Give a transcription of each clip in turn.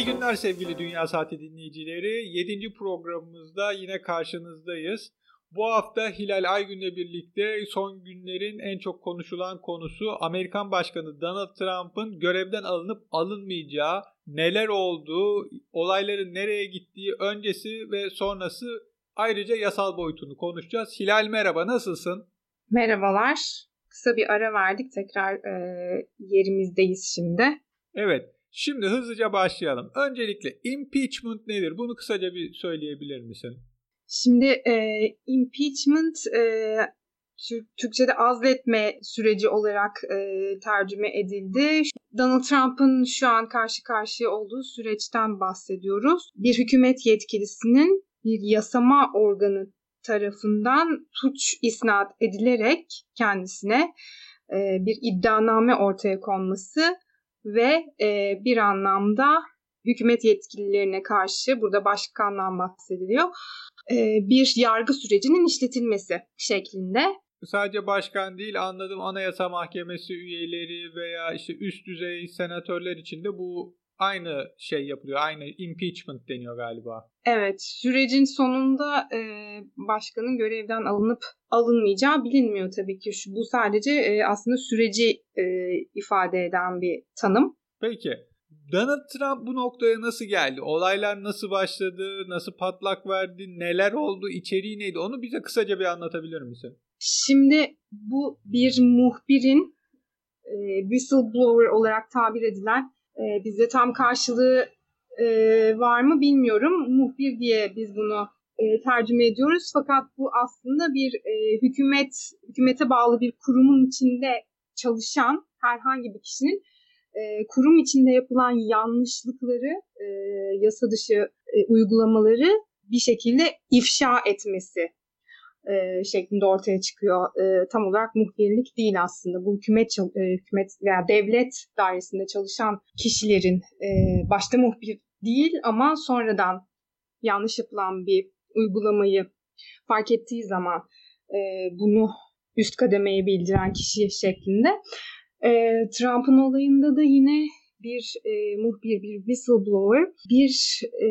İyi günler sevgili Dünya Saati dinleyicileri. 7. programımızda yine karşınızdayız. Bu hafta Hilal Aygün'le birlikte son günlerin en çok konuşulan konusu Amerikan Başkanı Donald Trump'ın görevden alınıp alınmayacağı, neler olduğu, olayların nereye gittiği öncesi ve sonrası ayrıca yasal boyutunu konuşacağız. Hilal merhaba nasılsın? Merhabalar. Kısa bir ara verdik. Tekrar e, yerimizdeyiz şimdi. Evet. Şimdi hızlıca başlayalım. Öncelikle impeachment nedir? Bunu kısaca bir söyleyebilir misin? Şimdi e, impeachment e, Türkçe'de azletme süreci olarak e, tercüme edildi. Donald Trump'ın şu an karşı karşıya olduğu süreçten bahsediyoruz. Bir hükümet yetkilisinin bir yasama organı tarafından suç isnat edilerek kendisine e, bir iddianame ortaya konması ve e, bir anlamda hükümet yetkililerine karşı burada başkandan bahsediliyor e, bir yargı sürecinin işletilmesi şeklinde. Sadece başkan değil anladım Anayasa Mahkemesi üyeleri veya işte üst düzey senatörler için de bu aynı şey yapılıyor. Aynı impeachment deniyor galiba. Evet, sürecin sonunda e, başkanın görevden alınıp alınmayacağı bilinmiyor tabii ki. Şu, bu sadece e, aslında süreci e, ifade eden bir tanım. Peki, Donald Trump bu noktaya nasıl geldi? Olaylar nasıl başladı? Nasıl patlak verdi? Neler oldu? İçeriği neydi? Onu bize kısaca bir anlatabilir misin? Şimdi bu bir muhbirin e, whistleblower olarak tabir edilen e, bizde tam karşılığı e, var mı bilmiyorum. Muhbir diye biz bunu e, tercüme ediyoruz. Fakat bu aslında bir e, hükümet hükümete bağlı bir kurumun içinde çalışan herhangi bir kişinin e, kurum içinde yapılan yanlışlıkları, e, yasa dışı e, uygulamaları bir şekilde ifşa etmesi e, şeklinde ortaya çıkıyor. E, tam olarak muhbirlik değil aslında. Bu hükümet e, hükümet veya devlet dairesinde çalışan kişilerin e, başta muhbir değil ama sonradan yanlış yapılan bir uygulamayı fark ettiği zaman e, bunu üst kademeye bildiren kişi şeklinde. E, Trump'ın olayında da yine bir e, muhbir, bir whistleblower bir e,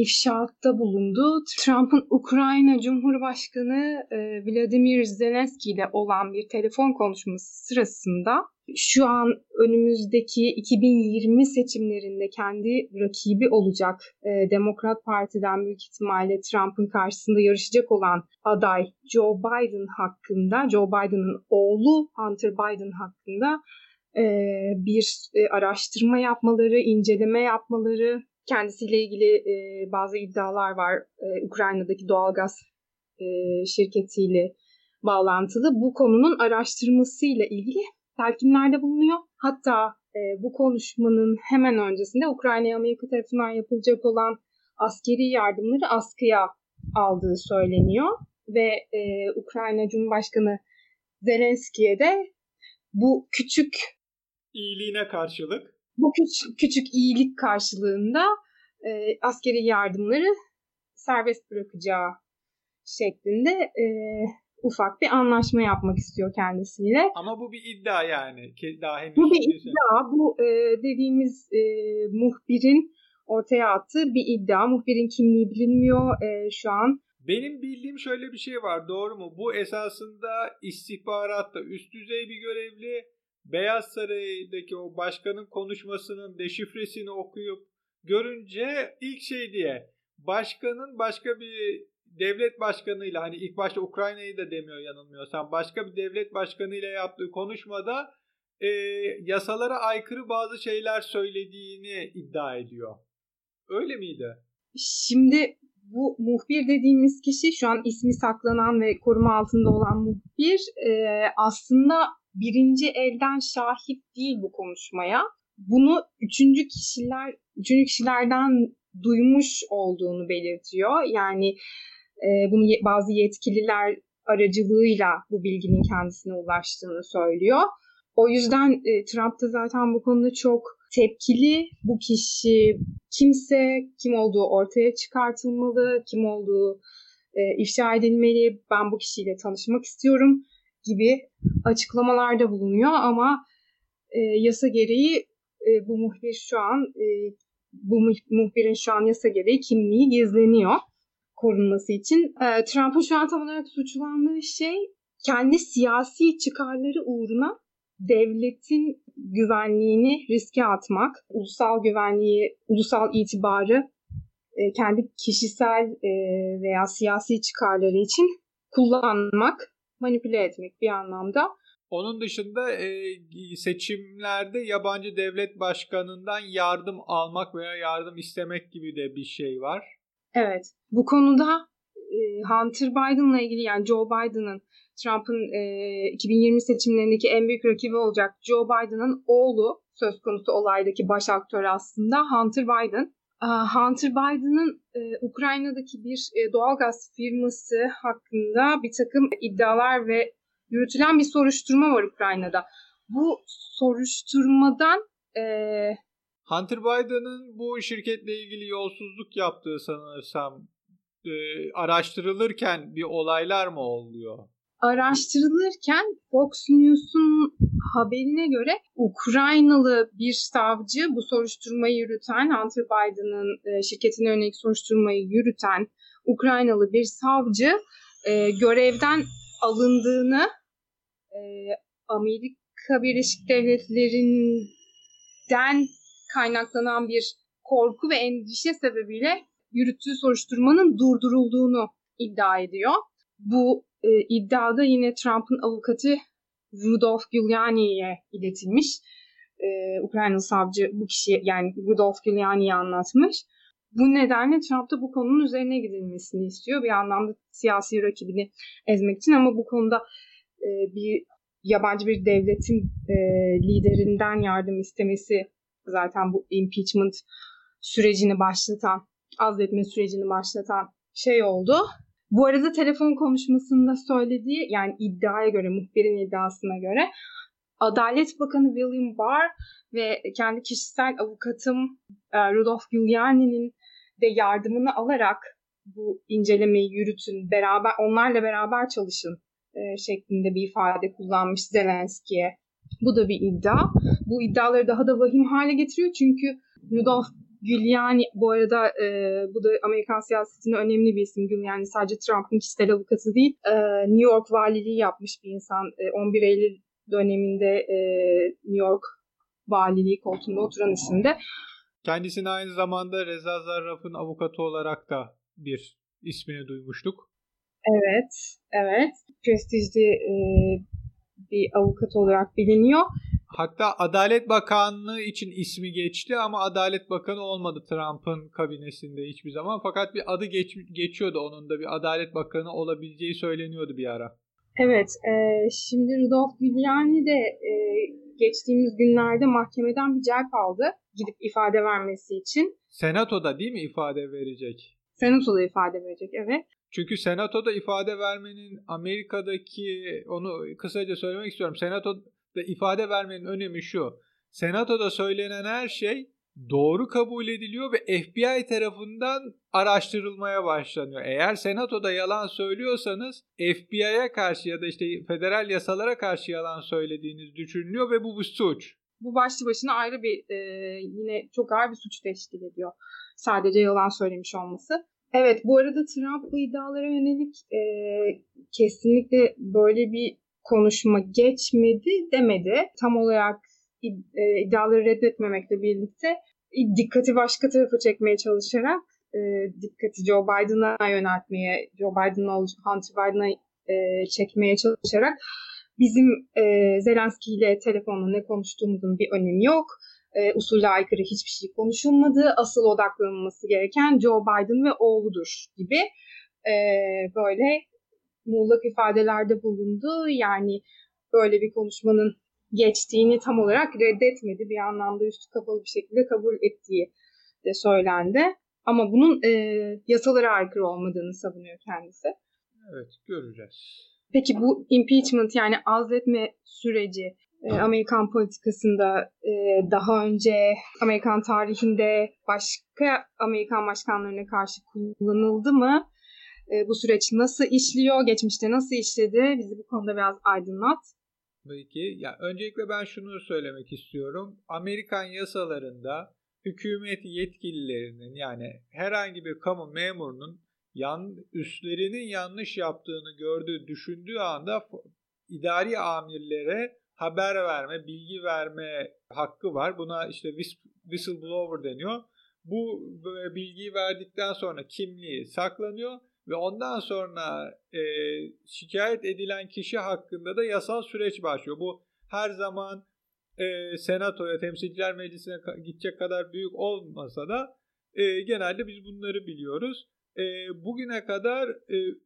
ifşaatta bulundu. Trump'ın Ukrayna Cumhurbaşkanı e, Vladimir Zelenski ile olan bir telefon konuşması sırasında şu an önümüzdeki 2020 seçimlerinde kendi rakibi olacak e, Demokrat Parti'den büyük ihtimalle Trump'ın karşısında yarışacak olan aday Joe Biden hakkında, Joe Biden'ın oğlu Hunter Biden hakkında e, bir e, araştırma yapmaları, inceleme yapmaları, kendisiyle ilgili e, bazı iddialar var. Ukrayna'daki doğalgaz şirketiyle bağlantılı. Bu konunun araştırmasıyla ilgili telkinlerde bulunuyor. Hatta bu konuşmanın hemen öncesinde Ukrayna'ya Amerika tarafından yapılacak olan askeri yardımları askıya aldığı söyleniyor. Ve Ukrayna Cumhurbaşkanı Zelenski'ye de bu küçük iyiliğine karşılık bu küçük, küçük iyilik karşılığında e, askeri yardımları serbest bırakacağı şeklinde e, ufak bir anlaşma yapmak istiyor kendisiyle. Ama bu bir iddia yani. Daha henüz bu bir iddia. Bu e, dediğimiz e, muhbirin ortaya attığı bir iddia. Muhbirin kimliği bilinmiyor e, şu an. Benim bildiğim şöyle bir şey var doğru mu? Bu esasında istihbaratta üst düzey bir görevli Beyaz Saray'daki o başkanın konuşmasının deşifresini okuyup görünce ilk şey diye başkanın başka bir devlet başkanıyla hani ilk başta Ukrayna'yı da demiyor yanılmıyorsam başka bir devlet başkanıyla yaptığı konuşmada e, yasalara aykırı bazı şeyler söylediğini iddia ediyor. Öyle miydi? Şimdi bu muhbir dediğimiz kişi şu an ismi saklanan ve koruma altında olan muhbir e, aslında birinci elden şahit değil bu konuşmaya. Bunu üçüncü kişiler, üçüncü kişilerden duymuş olduğunu belirtiyor. Yani e, bunu bazı yetkililer aracılığıyla bu bilginin kendisine ulaştığını söylüyor. O yüzden e, Trump da zaten bu konuda çok tepkili. Bu kişi kimse, kim olduğu ortaya çıkartılmalı, kim olduğu e, ifşa edilmeli. Ben bu kişiyle tanışmak istiyorum gibi açıklamalarda bulunuyor ama e, yasa gereği e, bu muhbir şu an e, bu muhbirin şu an yasa gereği kimliği gizleniyor korunması için. E, Trump'ın şu an tam olarak suçlandığı şey kendi siyasi çıkarları uğruna devletin güvenliğini riske atmak, ulusal güvenliği, ulusal itibarı e, kendi kişisel e, veya siyasi çıkarları için kullanmak, manipüle etmek bir anlamda. Onun dışında e, seçimlerde yabancı devlet başkanından yardım almak veya yardım istemek gibi de bir şey var. Evet. Bu konuda Hunter Biden'la ilgili yani Joe Biden'ın Trump'ın e, 2020 seçimlerindeki en büyük rakibi olacak Joe Biden'ın oğlu söz konusu olaydaki baş aktör aslında Hunter Biden. Hunter Biden'ın e, Ukrayna'daki bir e, doğalgaz firması hakkında bir takım iddialar ve yürütülen bir soruşturma var Ukrayna'da. Bu soruşturmadan e, Hunter Biden'ın bu şirketle ilgili yolsuzluk yaptığı sanırsam e, araştırılırken bir olaylar mı oluyor? Araştırılırken Fox News'un haberine göre Ukraynalı bir savcı bu soruşturmayı yürüten Hunter Biden'ın e, şirketine yönelik soruşturmayı yürüten Ukraynalı bir savcı e, görevden alındığını e, Amerika Birleşik Devletleri'nden kaynaklanan bir korku ve endişe sebebiyle yürüttüğü soruşturmanın durdurulduğunu iddia ediyor. Bu e, iddiada yine Trump'ın avukatı Rudolph Giuliani'ye iletilmiş. E, Ukraynalı savcı bu kişi yani Rudolph Giuliani'yi anlatmış. Bu nedenle Trump da bu konunun üzerine gidilmesini istiyor. Bir anlamda siyasi rakibini ezmek için ama bu konuda e, bir yabancı bir devletin e, liderinden yardım istemesi zaten bu impeachment sürecini başlatan, azletme sürecini başlatan şey oldu. Bu arada telefon konuşmasında söylediği yani iddiaya göre, muhbirin iddiasına göre Adalet Bakanı William Barr ve kendi kişisel avukatım e, Rudolph Giuliani'nin de yardımını alarak bu incelemeyi yürütün, beraber onlarla beraber çalışın e, şeklinde bir ifade kullanmış Zelenski'ye. Bu da bir iddia. Bu iddiaları daha da vahim hale getiriyor çünkü Rudolph Giuliani bu arada e, bu da Amerikan siyasetinde önemli bir isim. Giuliani sadece Trump'ın kişisel avukatı değil. E, New York valiliği yapmış bir insan. E, 11 Eylül döneminde e, New York valiliği koltuğunda oturan isimde. Kendisini aynı zamanda Reza Zarrab'ın avukatı olarak da bir ismini duymuştuk. Evet, evet. Prestijli e, bir avukat olarak biliniyor. Hatta Adalet Bakanlığı için ismi geçti ama Adalet Bakanı olmadı Trump'ın kabinesinde hiçbir zaman. Fakat bir adı geç, geçiyordu onun da bir Adalet Bakanı olabileceği söyleniyordu bir ara. Evet, e, şimdi Rudolf Giuliani de e, geçtiğimiz günlerde mahkemeden bir celp aldı gidip ifade vermesi için. Senatoda değil mi ifade verecek? Senatoda ifade verecek, evet. Çünkü senatoda ifade vermenin Amerika'daki onu kısaca söylemek istiyorum. Senatoda ifade vermenin önemi şu. Senatoda söylenen her şey doğru kabul ediliyor ve FBI tarafından araştırılmaya başlanıyor. Eğer senatoda yalan söylüyorsanız FBI'ye karşı ya da işte federal yasalara karşı yalan söylediğiniz düşünülüyor ve bu bir suç. Bu başlı başına ayrı bir e, yine çok ağır bir suç teşkil ediyor. Sadece yalan söylemiş olması. Evet bu arada Trump bu iddialara yönelik e, kesinlikle böyle bir konuşma geçmedi demedi. Tam olarak e, iddiaları reddetmemekle birlikte dikkati başka tarafa çekmeye çalışarak e, dikkati Joe Biden'a yöneltmeye, Joe Biden'a, Hunter Biden'a e, çekmeye çalışarak bizim e, Zelenski ile telefonla ne konuştuğumuzun bir önemi yok. E, aykırı hiçbir şey konuşulmadı. Asıl odaklanılması gereken Joe Biden ve oğludur gibi böyle muğlak ifadelerde bulundu. Yani böyle bir konuşmanın geçtiğini tam olarak reddetmedi. Bir anlamda üstü kapalı bir şekilde kabul ettiği de söylendi. Ama bunun e, yasalara aykırı olmadığını savunuyor kendisi. Evet göreceğiz. Peki bu impeachment yani azletme süreci e, Amerikan politikasında e, daha önce Amerikan tarihinde başka Amerikan başkanlarına karşı kullanıldı mı? E, bu süreç nasıl işliyor? Geçmişte nasıl işledi? Bizi bu konuda biraz aydınlat. Peki. Ya öncelikle ben şunu söylemek istiyorum. Amerikan yasalarında hükümet yetkililerinin yani herhangi bir kamu memurunun yan, üstlerinin yanlış yaptığını gördüğü, düşündüğü anda idari amirlere haber verme, bilgi verme hakkı var. Buna işte whistleblower deniyor. Bu bilgiyi verdikten sonra kimliği saklanıyor ve ondan sonra e, şikayet edilen kişi hakkında da yasal süreç başlıyor. Bu her zaman e, senatoya, temsilciler meclisine gidecek kadar büyük olmasa da e, genelde biz bunları biliyoruz. E, bugüne kadar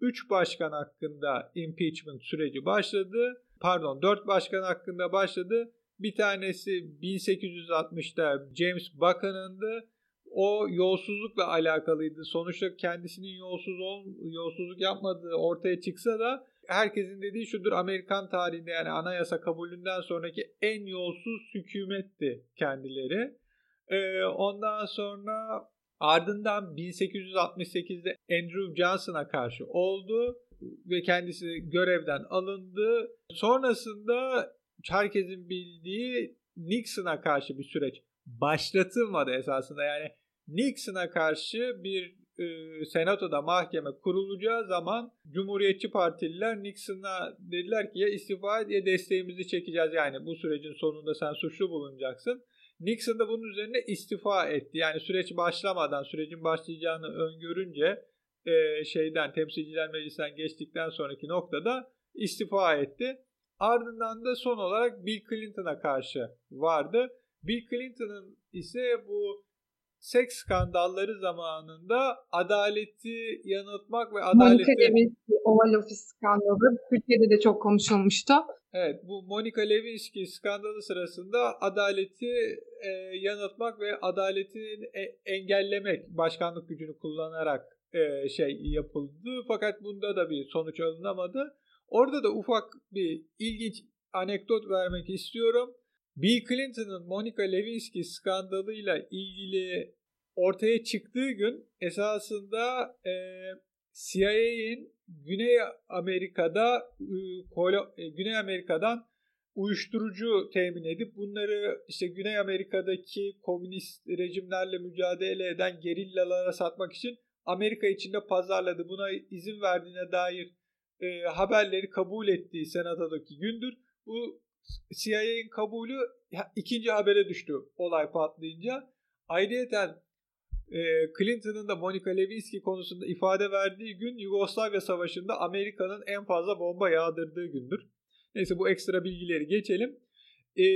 3 e, başkan hakkında impeachment süreci başladı. Pardon 4 başkan hakkında başladı. Bir tanesi 1860'da James Buchanan'dı. O yolsuzlukla alakalıydı. Sonuçta kendisinin yolsuz ol, yolsuzluk yapmadığı ortaya çıksa da herkesin dediği şudur Amerikan tarihinde yani anayasa kabulünden sonraki en yolsuz hükümetti kendileri. Ee, ondan sonra ardından 1868'de Andrew Johnson'a karşı oldu ve kendisi görevden alındı. Sonrasında herkesin bildiği Nixon'a karşı bir süreç başlatılmadı esasında. Yani Nixon'a karşı bir e, senatoda mahkeme kurulacağı zaman Cumhuriyetçi Partililer Nixon'a dediler ki ya istifa et ya desteğimizi çekeceğiz. Yani bu sürecin sonunda sen suçlu bulunacaksın. Nixon da bunun üzerine istifa etti. Yani süreç başlamadan sürecin başlayacağını öngörünce e, şeyden temsilciler meclisinden geçtikten sonraki noktada istifa etti. Ardından da son olarak Bill Clinton'a karşı vardı. Bill Clinton'ın ise bu seks skandalları zamanında adaleti yanıltmak ve adaleti... Monica Lewinsky Oval Office skandalı Türkiye'de de çok konuşulmuştu. Evet bu Monica Lewinsky skandalı sırasında adaleti e, yanıltmak ve adaleti e, engellemek başkanlık gücünü kullanarak e, şey yapıldı. Fakat bunda da bir sonuç alınamadı. Orada da ufak bir ilginç anekdot vermek istiyorum. Bill Clinton'ın Monica Lewinsky skandalıyla ilgili ortaya çıktığı gün esasında e, CIA'in Güney Amerika'da e, Güney Amerika'dan uyuşturucu temin edip bunları işte Güney Amerika'daki komünist rejimlerle mücadele eden gerillalara satmak için Amerika içinde pazarladı. Buna izin verdiğine dair e, haberleri kabul ettiği senatodaki gündür. Bu CIA'nin kabulü ikinci habere düştü olay patlayınca. Ayrıca e, Clinton'ın da Monica Lewinsky konusunda ifade verdiği gün Yugoslavya Savaşı'nda Amerika'nın en fazla bomba yağdırdığı gündür. Neyse bu ekstra bilgileri geçelim. E,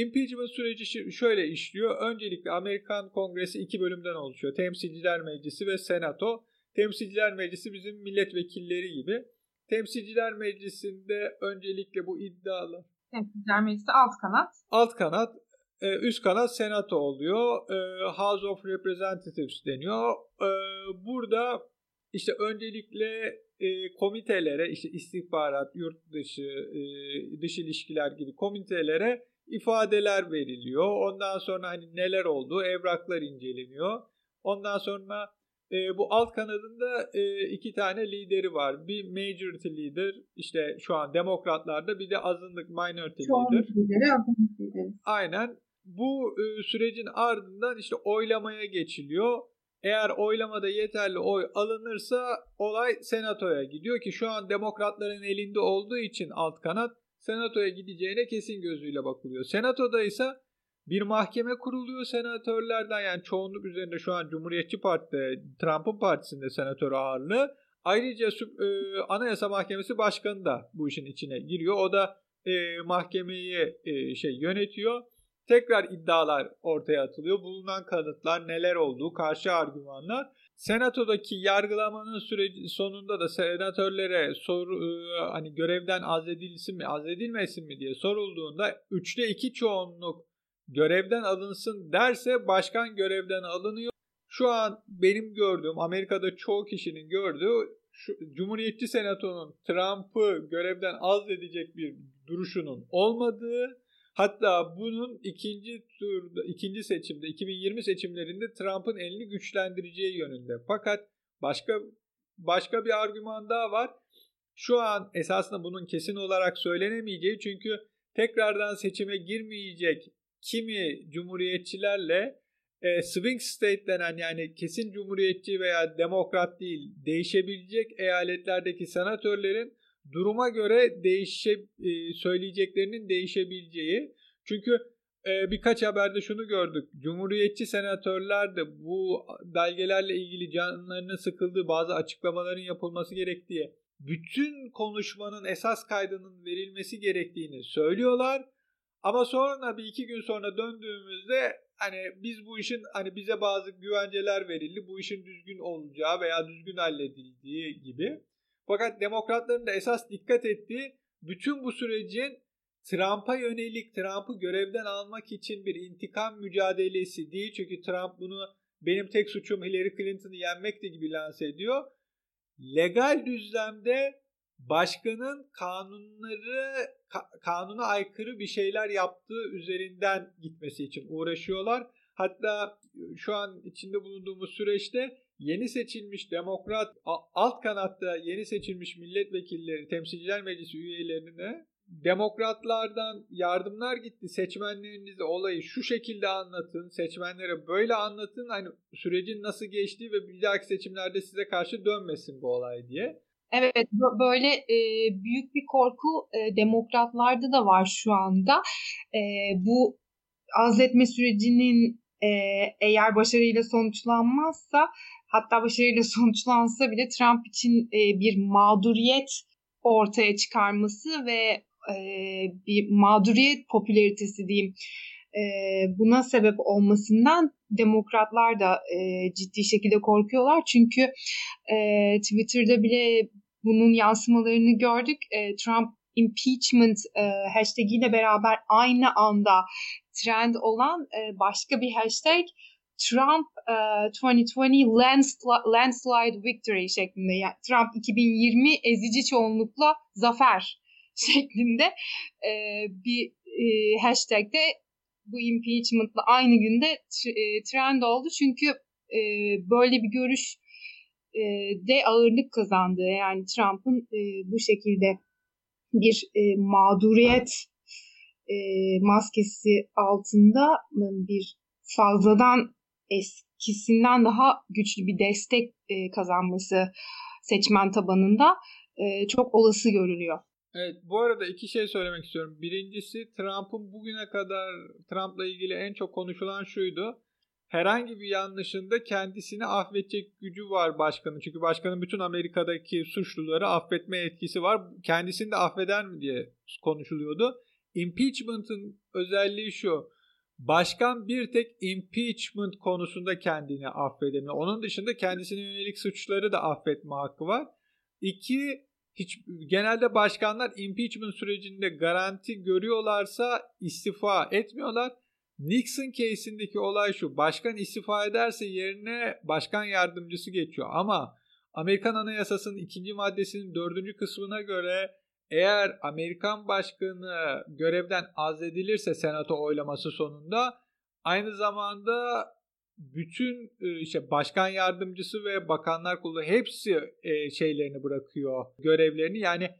impeachment süreci şöyle işliyor. Öncelikle Amerikan Kongresi iki bölümden oluşuyor. Temsilciler Meclisi ve Senato. Temsilciler Meclisi bizim milletvekilleri gibi. Temsilciler Meclisi'nde öncelikle bu iddialı Temsilciler Meclisi alt kanat. Alt kanat. E, üst kanat senato oluyor. E, House of Representatives deniyor. E, burada işte öncelikle komitelere işte istihbarat, yurt dışı, dış ilişkiler gibi komitelere ifadeler veriliyor. Ondan sonra hani neler oldu, evraklar inceleniyor. Ondan sonra e, bu alt kanadında e, iki tane lideri var. Bir majority leader işte şu an demokratlarda bir de azınlık minority Çoğunluk leader. lideri azınlık lideri. Aynen. Bu e, sürecin ardından işte oylamaya geçiliyor. Eğer oylamada yeterli oy alınırsa olay senatoya gidiyor ki şu an demokratların elinde olduğu için alt kanat senatoya gideceğine kesin gözüyle bakılıyor. Senatoda ise bir mahkeme kuruluyor senatörlerden yani çoğunluk üzerinde şu an Cumhuriyetçi Parti'de Trump'ın partisinde senatör ağırlığı. Ayrıca e, Anayasa Mahkemesi Başkanı da bu işin içine giriyor. O da e, mahkemeyi e, şey yönetiyor. Tekrar iddialar ortaya atılıyor. Bulunan kanıtlar neler olduğu, karşı argümanlar. Senato'daki yargılamanın süreci sonunda da senatörlere soru e, hani görevden azledilsin mi, azledilmesin mi diye sorulduğunda 3'te 2 çoğunluk görevden alınsın derse başkan görevden alınıyor. Şu an benim gördüğüm Amerika'da çoğu kişinin gördüğü şu, Cumhuriyetçi Senato'nun Trump'ı görevden azledecek bir duruşunun olmadığı hatta bunun ikinci turda ikinci seçimde 2020 seçimlerinde Trump'ın elini güçlendireceği yönünde. Fakat başka başka bir argüman daha var. Şu an esasında bunun kesin olarak söylenemeyeceği çünkü tekrardan seçime girmeyecek kimi cumhuriyetçilerle e, swing state denen yani kesin cumhuriyetçi veya demokrat değil değişebilecek eyaletlerdeki senatörlerin duruma göre değişe e, söyleyeceklerinin değişebileceği. Çünkü e, birkaç haberde şunu gördük. Cumhuriyetçi senatörler de bu belgelerle ilgili canlarının sıkıldığı bazı açıklamaların yapılması gerektiği, bütün konuşmanın esas kaydının verilmesi gerektiğini söylüyorlar. Ama sonra bir iki gün sonra döndüğümüzde hani biz bu işin hani bize bazı güvenceler verildi. Bu işin düzgün olacağı veya düzgün halledildiği gibi. Fakat demokratların da esas dikkat ettiği bütün bu sürecin Trump'a yönelik Trump'ı görevden almak için bir intikam mücadelesi değil. Çünkü Trump bunu benim tek suçum Hillary Clinton'ı yenmekti gibi lanse ediyor. Legal düzlemde başkanın kanunları ka- kanuna aykırı bir şeyler yaptığı üzerinden gitmesi için uğraşıyorlar. Hatta şu an içinde bulunduğumuz süreçte yeni seçilmiş demokrat alt kanatta yeni seçilmiş milletvekilleri, temsilciler meclisi üyelerine demokratlardan yardımlar gitti. Seçmenlerinize olayı şu şekilde anlatın. Seçmenlere böyle anlatın. Hani sürecin nasıl geçtiği ve bir dahaki seçimlerde size karşı dönmesin bu olay diye. Evet böyle e, büyük bir korku e, demokratlarda da var şu anda. E, bu azletme sürecinin e, eğer başarıyla sonuçlanmazsa hatta başarıyla sonuçlansa bile Trump için e, bir mağduriyet ortaya çıkarması ve e, bir mağduriyet popülaritesi diyeyim e, buna sebep olmasından demokratlar da e, ciddi şekilde korkuyorlar. Çünkü e, Twitter'da bile bunun yansımalarını gördük. E, Trump impeachment e, hashtag ile beraber aynı anda trend olan e, başka bir hashtag Trump uh, 2020 landslide, landslide victory şeklinde yani Trump 2020 ezici çoğunlukla zafer şeklinde e, bir e, hashtag de bu impeachment'la aynı günde e, trend oldu. Çünkü e, böyle bir görüş e, de ağırlık kazandı. Yani Trump'ın e, bu şekilde bir e, mağduriyet e, maskesi altında bir fazladan eskisinden daha güçlü bir destek e, kazanması seçmen tabanında e, çok olası görülüyor. Evet bu arada iki şey söylemek istiyorum. Birincisi Trump'ın bugüne kadar Trump'la ilgili en çok konuşulan şuydu. Herhangi bir yanlışında kendisini affedecek gücü var başkanın. Çünkü başkanın bütün Amerika'daki suçluları affetme etkisi var. Kendisini de affeder mi diye konuşuluyordu. Impeachment'ın özelliği şu. Başkan bir tek impeachment konusunda kendini affedemiyor. Onun dışında kendisine yönelik suçları da affetme hakkı var. İki, hiç genelde başkanlar impeachment sürecinde garanti görüyorlarsa istifa etmiyorlar. Nixon case'indeki olay şu. Başkan istifa ederse yerine başkan yardımcısı geçiyor. Ama Amerikan Anayasası'nın ikinci maddesinin dördüncü kısmına göre eğer Amerikan başkanı görevden azledilirse senato oylaması sonunda aynı zamanda bütün e, işte başkan yardımcısı ve bakanlar kurulu hepsi e, şeylerini bırakıyor görevlerini yani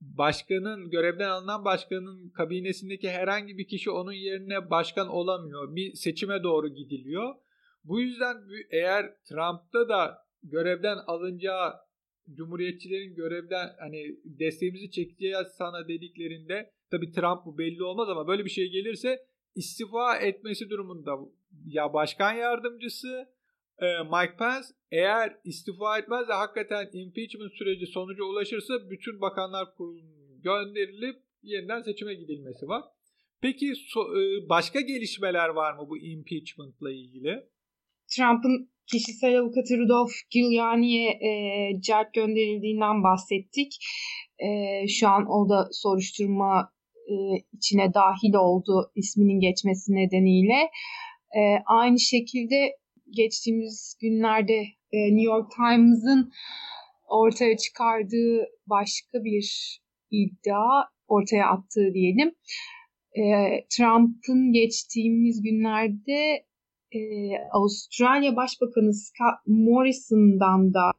başkanın görevden alınan başkanın kabinesindeki herhangi bir kişi onun yerine başkan olamıyor. Bir seçime doğru gidiliyor. Bu yüzden eğer Trump'ta da görevden alınacağı Cumhuriyetçilerin görevden hani desteğimizi çekeceğiz sana dediklerinde tabi Trump bu belli olmaz ama böyle bir şey gelirse istifa etmesi durumunda ya başkan yardımcısı Mike Pence eğer istifa etmez de hakikaten impeachment süreci sonuca ulaşırsa bütün bakanlar kurulunun gönderilip yeniden seçime gidilmesi var. Peki e, başka gelişmeler var mı bu impeachment'la ilgili? Trump'ın kişisel avukatı Rudolph Giuliani'ye e, celp gönderildiğinden bahsettik. E, şu an o da soruşturma e, içine dahil oldu isminin geçmesi nedeniyle. E, aynı şekilde geçtiğimiz günlerde e, New York Times'ın ortaya çıkardığı başka bir iddia ortaya attığı diyelim. E, Trump'ın geçtiğimiz günlerde e, Avustralya Başbakanı Scott Morrison'dan da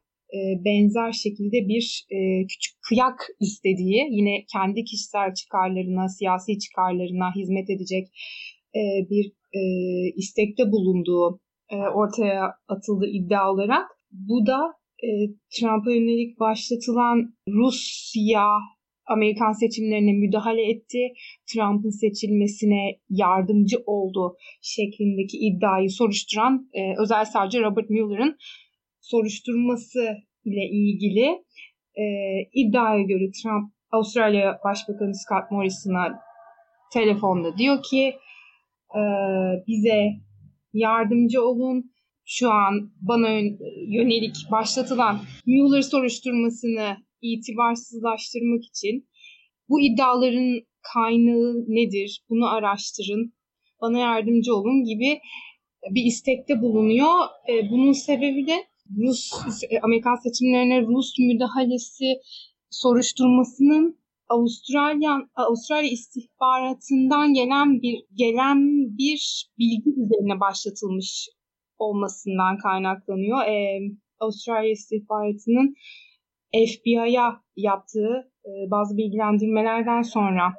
benzer şekilde bir küçük kıyak istediği, yine kendi kişisel çıkarlarına, siyasi çıkarlarına hizmet edecek bir istekte bulunduğu e, ortaya atıldı iddia olarak. Bu da e, Trump'a yönelik başlatılan Rusya Amerikan seçimlerine müdahale etti. Trump'ın seçilmesine yardımcı oldu şeklindeki iddiayı soruşturan e, özel savcı Robert Mueller'ın soruşturması ile ilgili e, iddiaya göre Trump Avustralya Başbakanı Scott Morrison'a telefonda diyor ki e, bize yardımcı olun. Şu an bana yönelik başlatılan Mueller soruşturmasını itibarsızlaştırmak için bu iddiaların kaynağı nedir? Bunu araştırın. Bana yardımcı olun gibi bir istekte bulunuyor. E, bunun sebebi de Rus Amerikan seçimlerine Rus müdahalesi soruşturmasının Avustralya Avustralya istihbaratından gelen bir gelen bir bilgi üzerine başlatılmış olmasından kaynaklanıyor. Ee, Avustralya istihbaratının FBI'ya yaptığı e, bazı bilgilendirmelerden sonra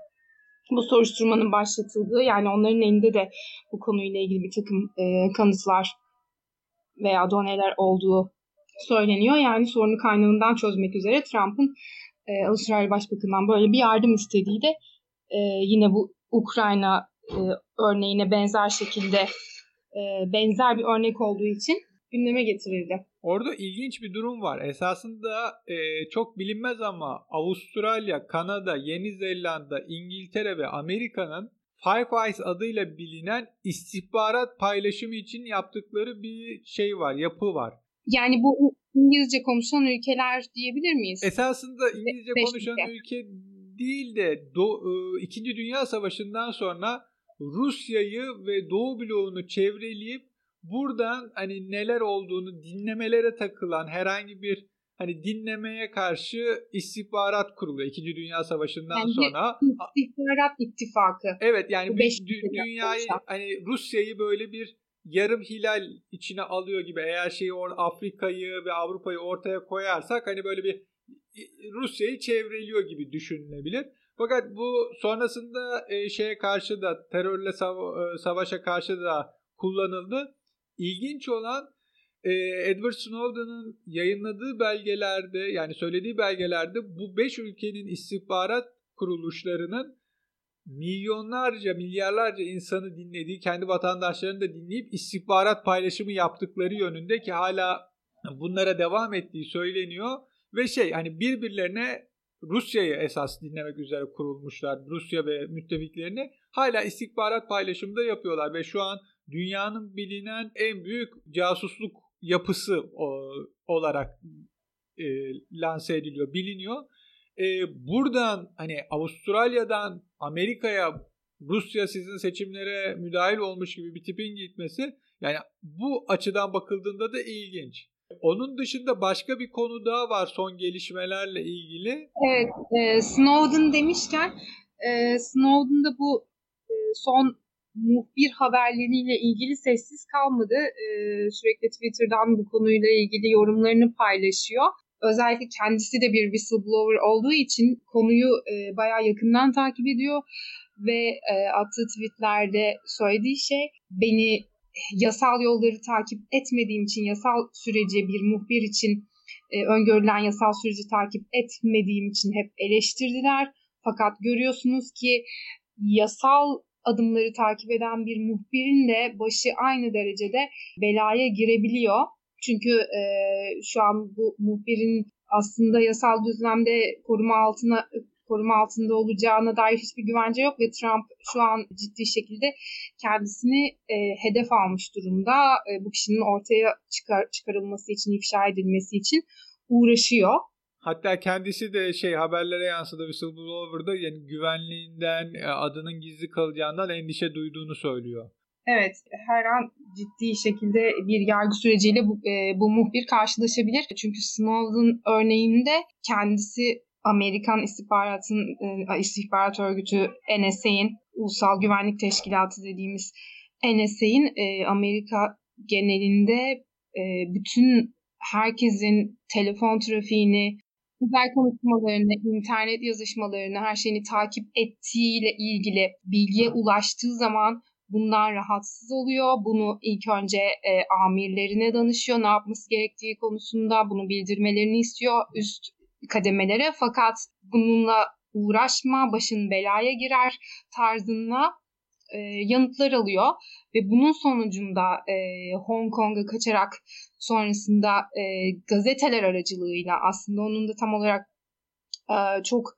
bu soruşturmanın başlatıldığı yani onların elinde de bu konuyla ilgili bir takım e, kanıtlar veya doneler olduğu söyleniyor. Yani sorunu kaynağından çözmek üzere Trump'ın e, Avustralya Başbakanı'ndan böyle bir yardım istediği de e, yine bu Ukrayna e, örneğine benzer şekilde e, benzer bir örnek olduğu için gündeme getirildi. Orada ilginç bir durum var. Esasında e, çok bilinmez ama Avustralya, Kanada, Yeni Zelanda, İngiltere ve Amerika'nın Five Eyes adıyla bilinen istihbarat paylaşımı için yaptıkları bir şey var, yapı var. Yani bu İngilizce konuşan ülkeler diyebilir miyiz? Esasında İngilizce Beş konuşan ülke. ülke değil de Do e, İkinci Dünya Savaşı'ndan sonra Rusya'yı ve Doğu bloğunu çevreleyip buradan hani neler olduğunu dinlemelere takılan herhangi bir hani dinlemeye karşı istihbarat kuruluyor İkinci Dünya Savaşı'ndan yani sonra. İstihbarat ittifakı. Evet yani bir dü- dünyayı hani Rusya'yı böyle bir yarım hilal içine alıyor gibi eğer şeyi or Afrika'yı ve Avrupa'yı ortaya koyarsak hani böyle bir Rusya'yı çevreliyor gibi düşünülebilir. Fakat bu sonrasında e, şeye karşı da terörle sav- e, savaşa karşı da kullanıldı. İlginç olan e, Edward Snowden'ın yayınladığı belgelerde yani söylediği belgelerde bu 5 ülkenin istihbarat kuruluşlarının milyonlarca, milyarlarca insanı dinlediği, kendi vatandaşlarını da dinleyip istihbarat paylaşımı yaptıkları yönünde ki hala bunlara devam ettiği söyleniyor ve şey hani birbirlerine Rusya'yı esas dinlemek üzere kurulmuşlar. Rusya ve müttefiklerini hala istihbarat paylaşımı da yapıyorlar ve şu an dünyanın bilinen en büyük casusluk yapısı olarak e, lanse ediliyor, biliniyor. E, buradan hani Avustralya'dan Amerika'ya Rusya sizin seçimlere müdahil olmuş gibi bir tipin gitmesi yani bu açıdan bakıldığında da ilginç. Onun dışında başka bir konu daha var son gelişmelerle ilgili. Evet, e, Snowden demişken e, Snowden'da bu e, son muhbir haberleriyle ilgili sessiz kalmadı. E, sürekli Twitter'dan bu konuyla ilgili yorumlarını paylaşıyor. Özellikle kendisi de bir whistleblower olduğu için konuyu e, bayağı yakından takip ediyor ve e, attığı tweetlerde söylediği şey beni yasal yolları takip etmediğim için yasal süreci bir muhbir için e, öngörülen yasal süreci takip etmediğim için hep eleştirdiler. Fakat görüyorsunuz ki yasal adımları takip eden bir muhbirin de başı aynı derecede belaya girebiliyor. Çünkü e, şu an bu muhbirin aslında yasal düzlemde koruma altına koruma altında olacağına dair hiçbir güvence yok ve Trump şu an ciddi şekilde kendisini e, hedef almış durumda. E, bu kişinin ortaya çıkar, çıkarılması için, ifşa edilmesi için uğraşıyor. Hatta kendisi de şey haberlere yansıdı whistleblower'da yani güvenliğinden, e, adının gizli kalacağından endişe duyduğunu söylüyor. Evet, her an ciddi şekilde bir yargı süreciyle bu, e, bu muhbir karşılaşabilir. Çünkü Snowden örneğinde kendisi Amerikan istihbaratın e, istihbarat örgütü NSA'in Ulusal Güvenlik Teşkilatı dediğimiz NSA'in e, Amerika genelinde e, bütün herkesin telefon trafiğini, özel konuşmalarını, internet yazışmalarını, her şeyini takip ettiğiyle ilgili bilgiye ulaştığı zaman bundan rahatsız oluyor. Bunu ilk önce e, amirlerine danışıyor. Ne yapması gerektiği konusunda bunu bildirmelerini istiyor üst kademelere. Fakat bununla uğraşma, başın belaya girer tarzında e, yanıtlar alıyor. Ve bunun sonucunda e, Hong Kong'a kaçarak sonrasında e, gazeteler aracılığıyla aslında onun da tam olarak e, çok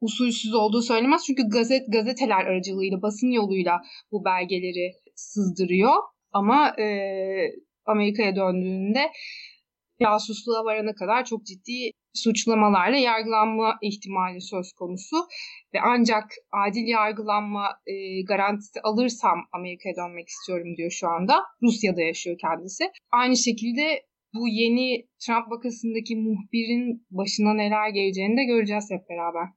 usulsüz olduğu söylemez. Çünkü gazet gazeteler aracılığıyla, basın yoluyla bu belgeleri sızdırıyor. Ama e, Amerika'ya döndüğünde casusluğa varana kadar çok ciddi suçlamalarla yargılanma ihtimali söz konusu ve ancak adil yargılanma e, garantisi alırsam Amerika'ya dönmek istiyorum diyor şu anda. Rusya'da yaşıyor kendisi. Aynı şekilde bu yeni Trump vakasındaki muhbirin başına neler geleceğini de göreceğiz hep beraber.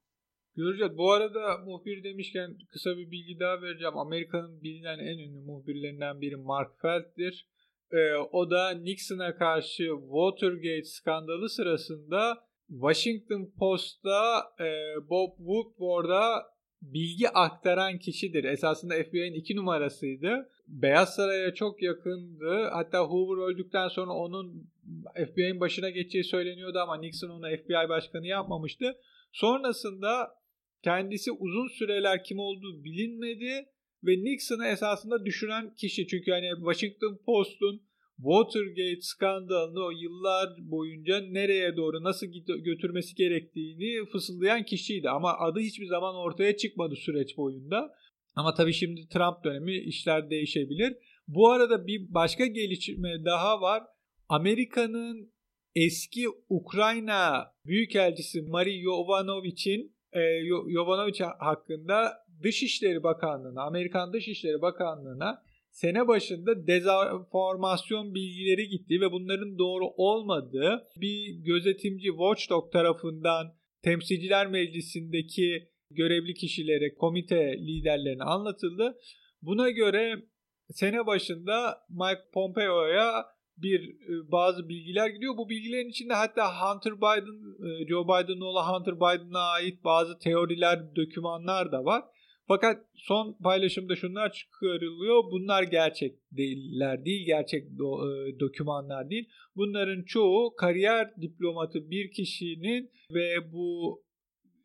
Göreceğiz. Bu arada muhbir demişken kısa bir bilgi daha vereceğim. Amerika'nın bilinen en ünlü muhbirlerinden biri Mark Feld'dir. Ee, o da Nixon'a karşı Watergate skandalı sırasında Washington Post'ta e, Bob Woodward'a bilgi aktaran kişidir. Esasında FBI'nin iki numarasıydı. Beyaz Saray'a çok yakındı. Hatta Hoover öldükten sonra onun FBI'nin başına geçeceği söyleniyordu ama Nixon onu FBI başkanı yapmamıştı. Sonrasında kendisi uzun süreler kim olduğu bilinmedi ve Nixon'ı esasında düşüren kişi. Çünkü hani Washington Post'un Watergate skandalını o yıllar boyunca nereye doğru nasıl götürmesi gerektiğini fısıldayan kişiydi. Ama adı hiçbir zaman ortaya çıkmadı süreç boyunda. Ama tabii şimdi Trump dönemi işler değişebilir. Bu arada bir başka gelişme daha var. Amerika'nın eski Ukrayna Büyükelçisi Marie Yovanovic'in e, Yovanovich hakkında Dışişleri Bakanlığı'na, Amerikan Dışişleri Bakanlığı'na sene başında dezenformasyon bilgileri gitti ve bunların doğru olmadığı bir gözetimci Watchdog tarafından Temsilciler Meclisi'ndeki görevli kişilere, komite liderlerine anlatıldı. Buna göre sene başında Mike Pompeo'ya bir e, bazı bilgiler gidiyor. Bu bilgilerin içinde hatta Hunter Biden, e, Joe Biden'ın oğlu Hunter Biden'a ait bazı teoriler, dokümanlar da var. Fakat son paylaşımda şunlar çıkarılıyor. Bunlar gerçek değiller değil, gerçek do, e, dokümanlar değil. Bunların çoğu kariyer diplomatı bir kişinin ve bu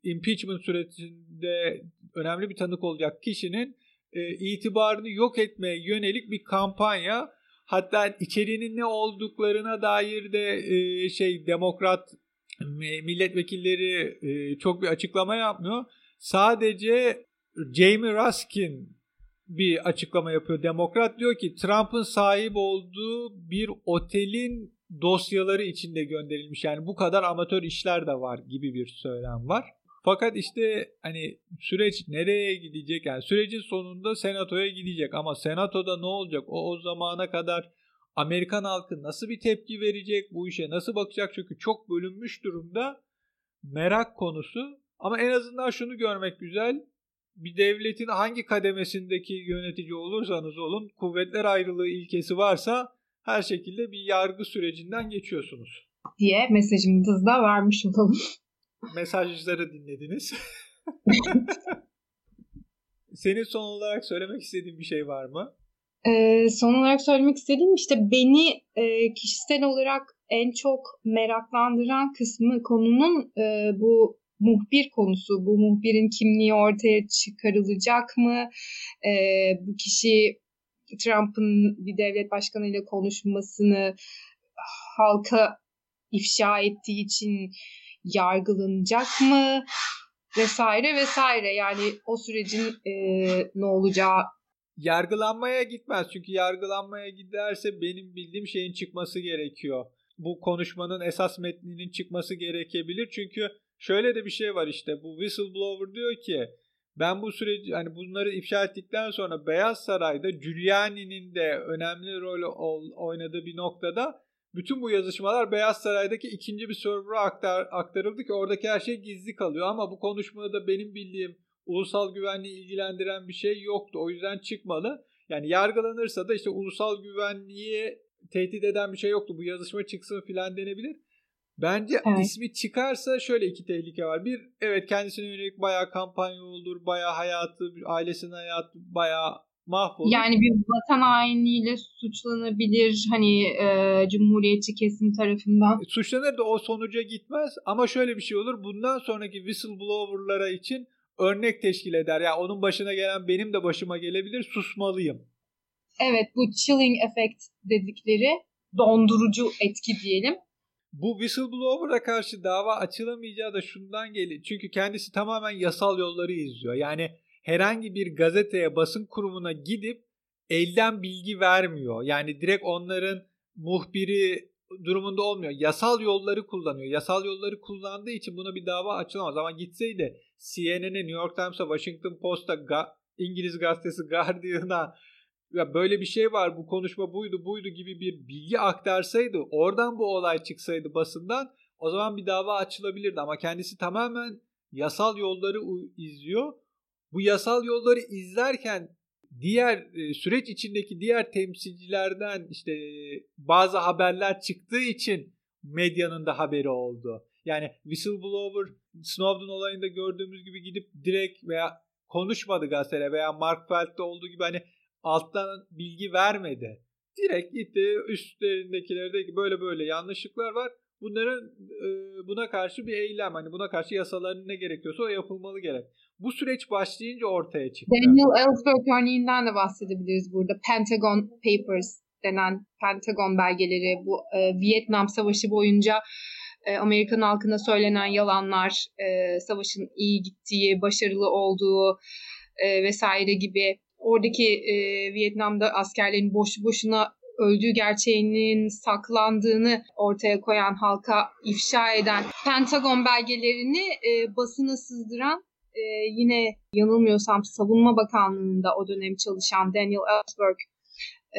impeachment sürecinde önemli bir tanık olacak kişinin e, itibarını yok etmeye yönelik bir kampanya. Hatta içeriğinin ne olduklarına dair de e, şey demokrat milletvekilleri e, çok bir açıklama yapmıyor. Sadece Jamie Raskin bir açıklama yapıyor. Demokrat diyor ki Trump'ın sahip olduğu bir otelin dosyaları içinde gönderilmiş. Yani bu kadar amatör işler de var gibi bir söylem var. Fakat işte hani süreç nereye gidecek? Yani sürecin sonunda senatoya gidecek ama senatoda ne olacak? O o zamana kadar Amerikan halkı nasıl bir tepki verecek? Bu işe nasıl bakacak? Çünkü çok bölünmüş durumda. Merak konusu. Ama en azından şunu görmek güzel bir devletin hangi kademesindeki yönetici olursanız olun kuvvetler ayrılığı ilkesi varsa her şekilde bir yargı sürecinden geçiyorsunuz. Diye mesajımızı da vermiş olalım. Mesajları dinlediniz. Senin son olarak söylemek istediğin bir şey var mı? Ee, son olarak söylemek istediğim işte beni e, kişisel olarak en çok meraklandıran kısmı konunun e, bu muhbir konusu. Bu muhbirin kimliği ortaya çıkarılacak mı? E, bu kişi Trump'ın bir devlet başkanıyla konuşmasını halka ifşa ettiği için yargılanacak mı? Vesaire vesaire. Yani o sürecin e, ne olacağı yargılanmaya gitmez. Çünkü yargılanmaya giderse benim bildiğim şeyin çıkması gerekiyor. Bu konuşmanın esas metninin çıkması gerekebilir. Çünkü şöyle de bir şey var işte bu whistleblower diyor ki ben bu süreci hani bunları ifşa ettikten sonra Beyaz Saray'da Giuliani'nin de önemli rol oynadığı bir noktada bütün bu yazışmalar Beyaz Saray'daki ikinci bir server'a aktar, aktarıldı ki oradaki her şey gizli kalıyor ama bu konuşmada benim bildiğim ulusal güvenliği ilgilendiren bir şey yoktu. O yüzden çıkmalı. Yani yargılanırsa da işte ulusal güvenliği tehdit eden bir şey yoktu. Bu yazışma çıksın filan denebilir. Bence evet. ismi çıkarsa şöyle iki tehlike var. Bir, evet kendisine yönelik bayağı kampanya olur, bayağı hayatı, ailesinin hayatı bayağı mahvolur. Yani bir vatan hainliğiyle suçlanabilir hani e, cumhuriyetçi kesim tarafından. E, suçlanır da o sonuca gitmez ama şöyle bir şey olur. Bundan sonraki whistleblower'lara için örnek teşkil eder. Ya yani onun başına gelen benim de başıma gelebilir. Susmalıyım. Evet bu chilling effect dedikleri dondurucu etki diyelim. Bu whistleblower'a karşı dava açılamayacağı da şundan geliyor. Çünkü kendisi tamamen yasal yolları izliyor. Yani herhangi bir gazeteye, basın kurumuna gidip elden bilgi vermiyor. Yani direkt onların muhbiri durumunda olmuyor. Yasal yolları kullanıyor. Yasal yolları kullandığı için buna bir dava açılamaz. Ama gitseydi CNN'e, New York Times'a, Washington Post'a, Ga- İngiliz gazetesi Guardian'a ya böyle bir şey var bu konuşma buydu buydu gibi bir bilgi aktarsaydı oradan bu olay çıksaydı basından o zaman bir dava açılabilirdi ama kendisi tamamen yasal yolları izliyor. Bu yasal yolları izlerken diğer e, süreç içindeki diğer temsilcilerden işte bazı haberler çıktığı için medyanın da haberi oldu. Yani whistleblower Snowden olayında gördüğümüz gibi gidip direkt veya konuşmadı gazetele veya Mark Feld'de olduğu gibi hani alttan bilgi vermedi. Direkt gitti üstlerindekilerde böyle böyle yanlışlıklar var. Bunların e, buna karşı bir eylem hani buna karşı yasaların ne gerekiyorsa o yapılmalı gerek. Bu süreç başlayınca ortaya çıktı. Daniel Ellsberg örneğinden de bahsedebiliriz burada. Pentagon Papers denen Pentagon belgeleri bu e, Vietnam Savaşı boyunca e, Amerikan halkına söylenen yalanlar, e, savaşın iyi gittiği, başarılı olduğu e, vesaire gibi oradaki e, Vietnam'da askerlerin boş boşuna öldüğü gerçeğinin saklandığını ortaya koyan halka ifşa eden Pentagon belgelerini e, basına sızdıran e, yine yanılmıyorsam Savunma Bakanlığı'nda o dönem çalışan Daniel Ellsberg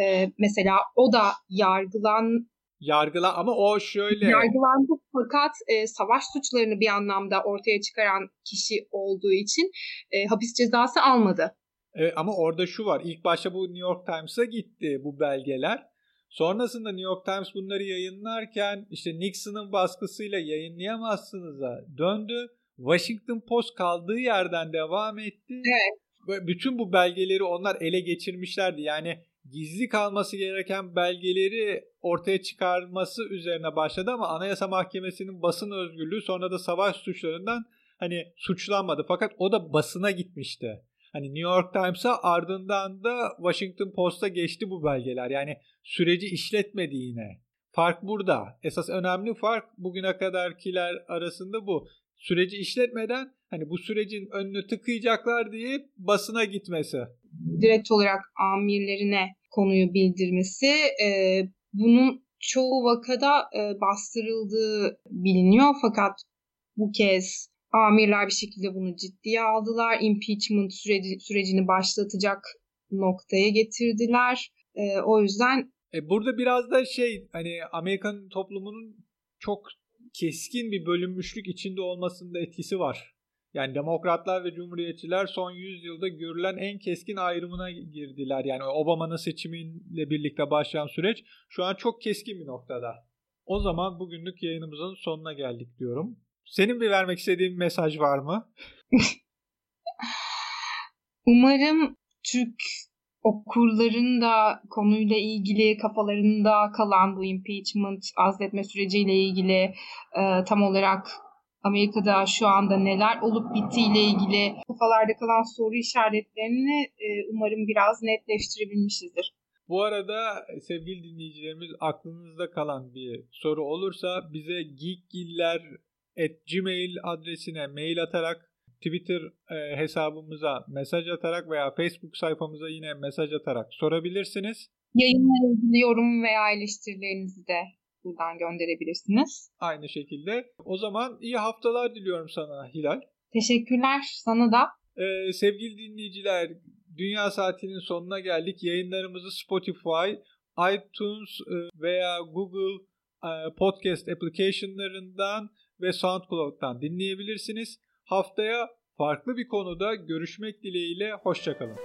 e, mesela o da yargılan yargılan ama o şöyle yargılandı fakat e, savaş suçlarını bir anlamda ortaya çıkaran kişi olduğu için e, hapis cezası almadı. Evet, ama orada şu var. İlk başta bu New York Times'a gitti bu belgeler. Sonrasında New York Times bunları yayınlarken işte Nixon'ın baskısıyla yayınlayamazsınız'a döndü. Washington Post kaldığı yerden devam etti. Evet. Ve bütün bu belgeleri onlar ele geçirmişlerdi. Yani gizli kalması gereken belgeleri ortaya çıkarması üzerine başladı ama Anayasa Mahkemesi'nin basın özgürlüğü sonra da savaş suçlarından hani suçlanmadı. Fakat o da basına gitmişti. Hani New York Times'a ardından da Washington Post'a geçti bu belgeler. Yani süreci işletmedi yine. Fark burada. Esas önemli fark bugüne kadarkiler arasında bu. Süreci işletmeden hani bu sürecin önünü tıkayacaklar diye basına gitmesi. Direkt olarak amirlerine konuyu bildirmesi. E, bunun çoğu vakada e, bastırıldığı biliniyor fakat bu kez Amirler bir şekilde bunu ciddiye aldılar. Impeachment süreci, sürecini başlatacak noktaya getirdiler. E, o yüzden e, burada biraz da şey hani Amerikan toplumunun çok keskin bir bölünmüşlük içinde olmasında etkisi var. Yani demokratlar ve cumhuriyetçiler son 100 yılda görülen en keskin ayrımına girdiler. Yani Obama'nın seçimiyle birlikte başlayan süreç şu an çok keskin bir noktada. O zaman bugünlük yayınımızın sonuna geldik diyorum. Senin bir vermek istediğin mesaj var mı? Umarım Türk okurların da konuyla ilgili kafalarında kalan bu impeachment azletme süreciyle ilgili e, tam olarak Amerika'da şu anda neler olup bittiğiyle ilgili kafalarda kalan soru işaretlerini e, umarım biraz netleştirebilmişizdir. Bu arada sevgili dinleyicilerimiz aklınızda kalan bir soru olursa bize geekgiller at gmail adresine mail atarak Twitter e, hesabımıza mesaj atarak veya Facebook sayfamıza yine mesaj atarak sorabilirsiniz. Yayınla ilgili yorum veya eleştirilerinizi de buradan gönderebilirsiniz. Aynı şekilde. O zaman iyi haftalar diliyorum sana Hilal. Teşekkürler sana da. Ee, sevgili dinleyiciler, Dünya Saati'nin sonuna geldik. Yayınlarımızı Spotify, iTunes e, veya Google e, Podcast application'larından ve SoundCloud'dan dinleyebilirsiniz. Haftaya farklı bir konuda görüşmek dileğiyle hoşçakalın.